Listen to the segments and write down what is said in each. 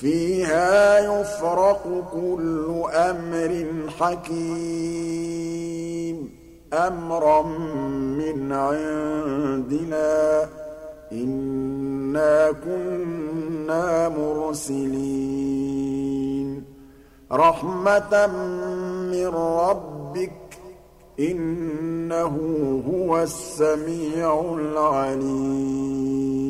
فيها يفرق كل أمر حكيم. أمرا من عندنا. إنا كنا مرسلين. رحمة من ربك. إِنَّهُ هُوَ السَّمِيعُ الْعَلِيمُ.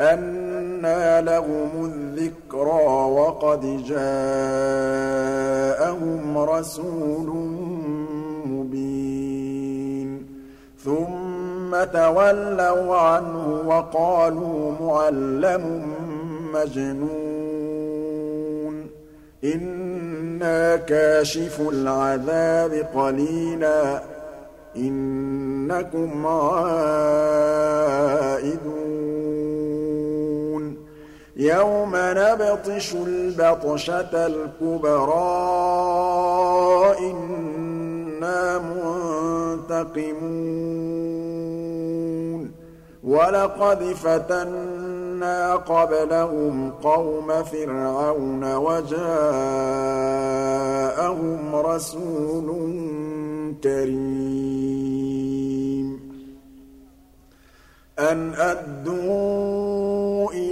أَنَّىٰ لَهُمُ الذِّكْرَىٰ وَقَدْ جَاءَهُمْ رَسُولٌ مُّبِينٌ. ثُمَّ تَوَلَّوْا عَنْهُ وَقَالُوا مُعَلَّمٌ مَّجْنُونٌ. إِنَّا كَاشِفُو الْعَذَابِ قَلِيلًا. إِنَّكُمْ عَائِدُونَ. يَوْمَ نَبْطِشُ الْبَطْشَةَ الْكُبْرَىٰ. إِنَّا مُنتَقِمُونَ. وَلَقَدْ فَتَنَّا قَبْلَهُمْ قَوْمَ فِرْعَوْنَ وَجَاءَهُمْ رَسُولٌ كَرِيمٌ. أَنْ أَدُّوا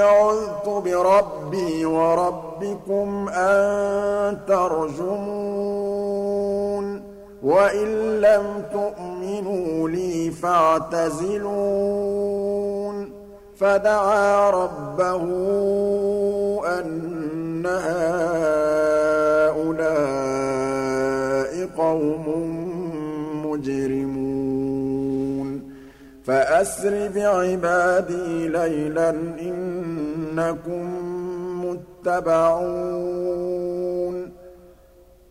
عُذْتُ بِرَبِّي وَرَبِّكُمْ أَن تَرْجُمُونِ وَإِن لَّمْ تُؤْمِنُوا لِي فَاعْتَزِلُونِ فَدَعَا رَبَّهُ أَنَّ هَٰؤُلَاءِ قَوْمٌ مُّجْرِمُونَ فَأَسْرِ بِعِبَادِي لَيْلًا إِنَّكُم مُّتَّبَعُونَ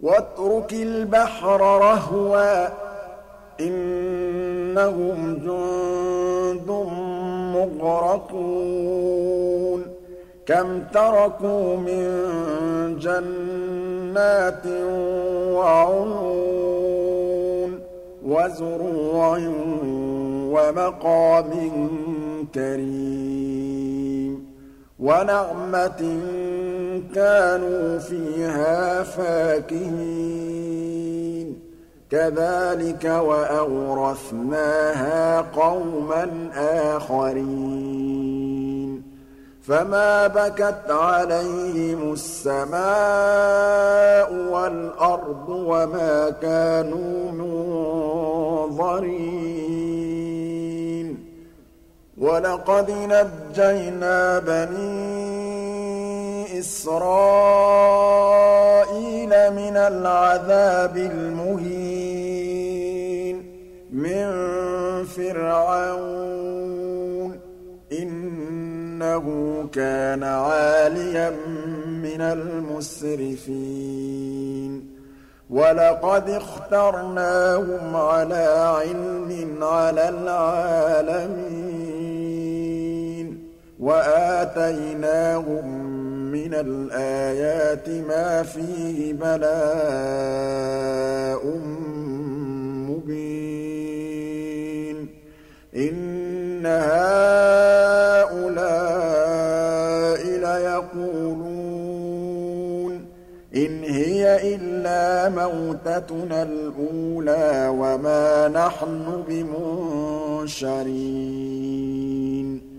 وَاتْرُكِ الْبَحْرَ رَهْوًا ۖ إِنَّهُمْ جُندٌ مُّغْرَقُونَ كَمْ تَرَكُوا مِن جَنَّاتٍ وَعُيُونٍ وَزُرُوعٍ وَمَقَامٍ كَرِيمٍ وَنَعْمَةٍ كَانُوا فِيهَا فَاكِهِينَ. كَذَٰلِكَ وَأَوْرَثْنَاهَا قَوْمًا آخَرِينَ. فَمَا بَكَتْ عَلَيْهِمُ السَّمَاءُ وَالْأَرْضُ وَمَا كَانُوا مُنظَرِينَ وَلَقَدْ نَجَّيْنَا بَنِي إِسْرَائِيلَ مِنَ الْعَذَابِ الْمُهِينِ مِن فِرْعَوْنَ ۚ إِنَّهُ كَانَ عَالِيًا مِّنَ الْمُسْرِفِينَ وَلَقَدِ اخْتَرْنَاهُمْ عَلَىٰ عِلْمٍ عَلَى الْعَالَمِينَ وَآتَيْنَاهُم مِّنَ الْآيَاتِ مَا فِيهِ بَلَاءٌ مُّبِينٌ. إِنَّ هَٰؤُلَاءِ لَيَقُولُونَ إِنْ هِيَ إِلَّا مَوْتَتُنَا الْأُولَىٰ وَمَا نَحْنُ بِمُنشَرِينَ.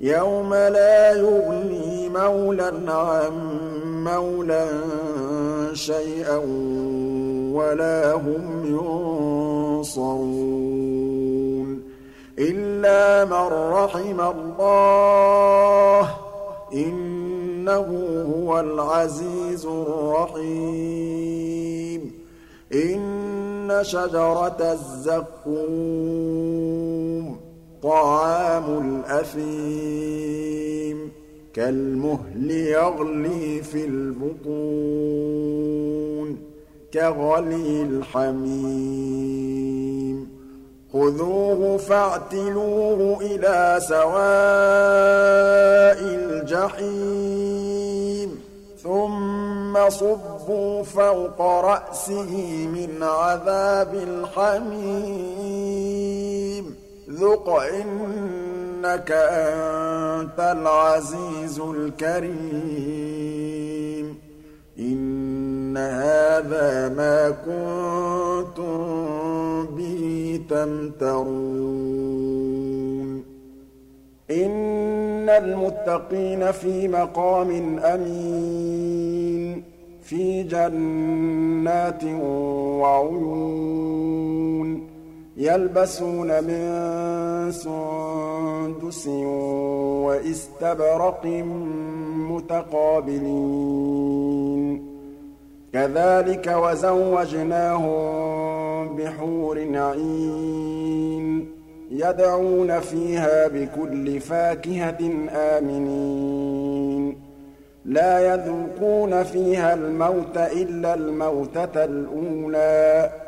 يَوْمَ لَا يُغْنِي مَوْلًى عَن مَّوْلًى شَيْئًا وَلَا هُمْ يُنصَرُونَ إِلَّا مَن رَّحِمَ اللَّهُ ۚ إِنَّهُ هُوَ الْعَزِيزُ الرَّحِيمُ إِنَّ شَجَرَتَ الزَّقُّومِ طَعَامُ الْأَثِيمِ كَالْمُهْلِ يَغْلِي فِي الْبُطُونِ كَغَلْيِ الْحَمِيمِ خُذُوهُ فَاعْتِلُوهُ إِلَىٰ سَوَاءِ الْجَحِيمِ ثُمَّ صُبُّوا فَوْقَ رَأْسِهِ مِنْ عَذَابِ الْحَمِيمِ ذُقْ إِنَّكَ أَنتَ الْعَزِيزُ الْكَرِيمُ. إِنَّ هَٰذَا مَا كُنتُم بِهِ تَمْتَرُونَ. إِنَّ الْمُتَّقِينَ فِي مَقَامٍ أَمِينٍ فِي جَنَّاتٍ وَعُيُونٍ. يَلْبَسُونَ مِن سُندُسٍ وَإِسْتَبْرَقٍ مُّتَقَابِلِينَ. كَذَٰلِكَ وَزَوَّجْنَاهُم بِحُورٍ عِينٍ يَدْعُونَ فِيهَا بِكُلِّ فَاكِهَةٍ آمِنِينَ. لَا يَذُوقُونَ فِيهَا الْمَوْتَ إِلَّا الْمَوْتَةَ الْأُولَىٰ.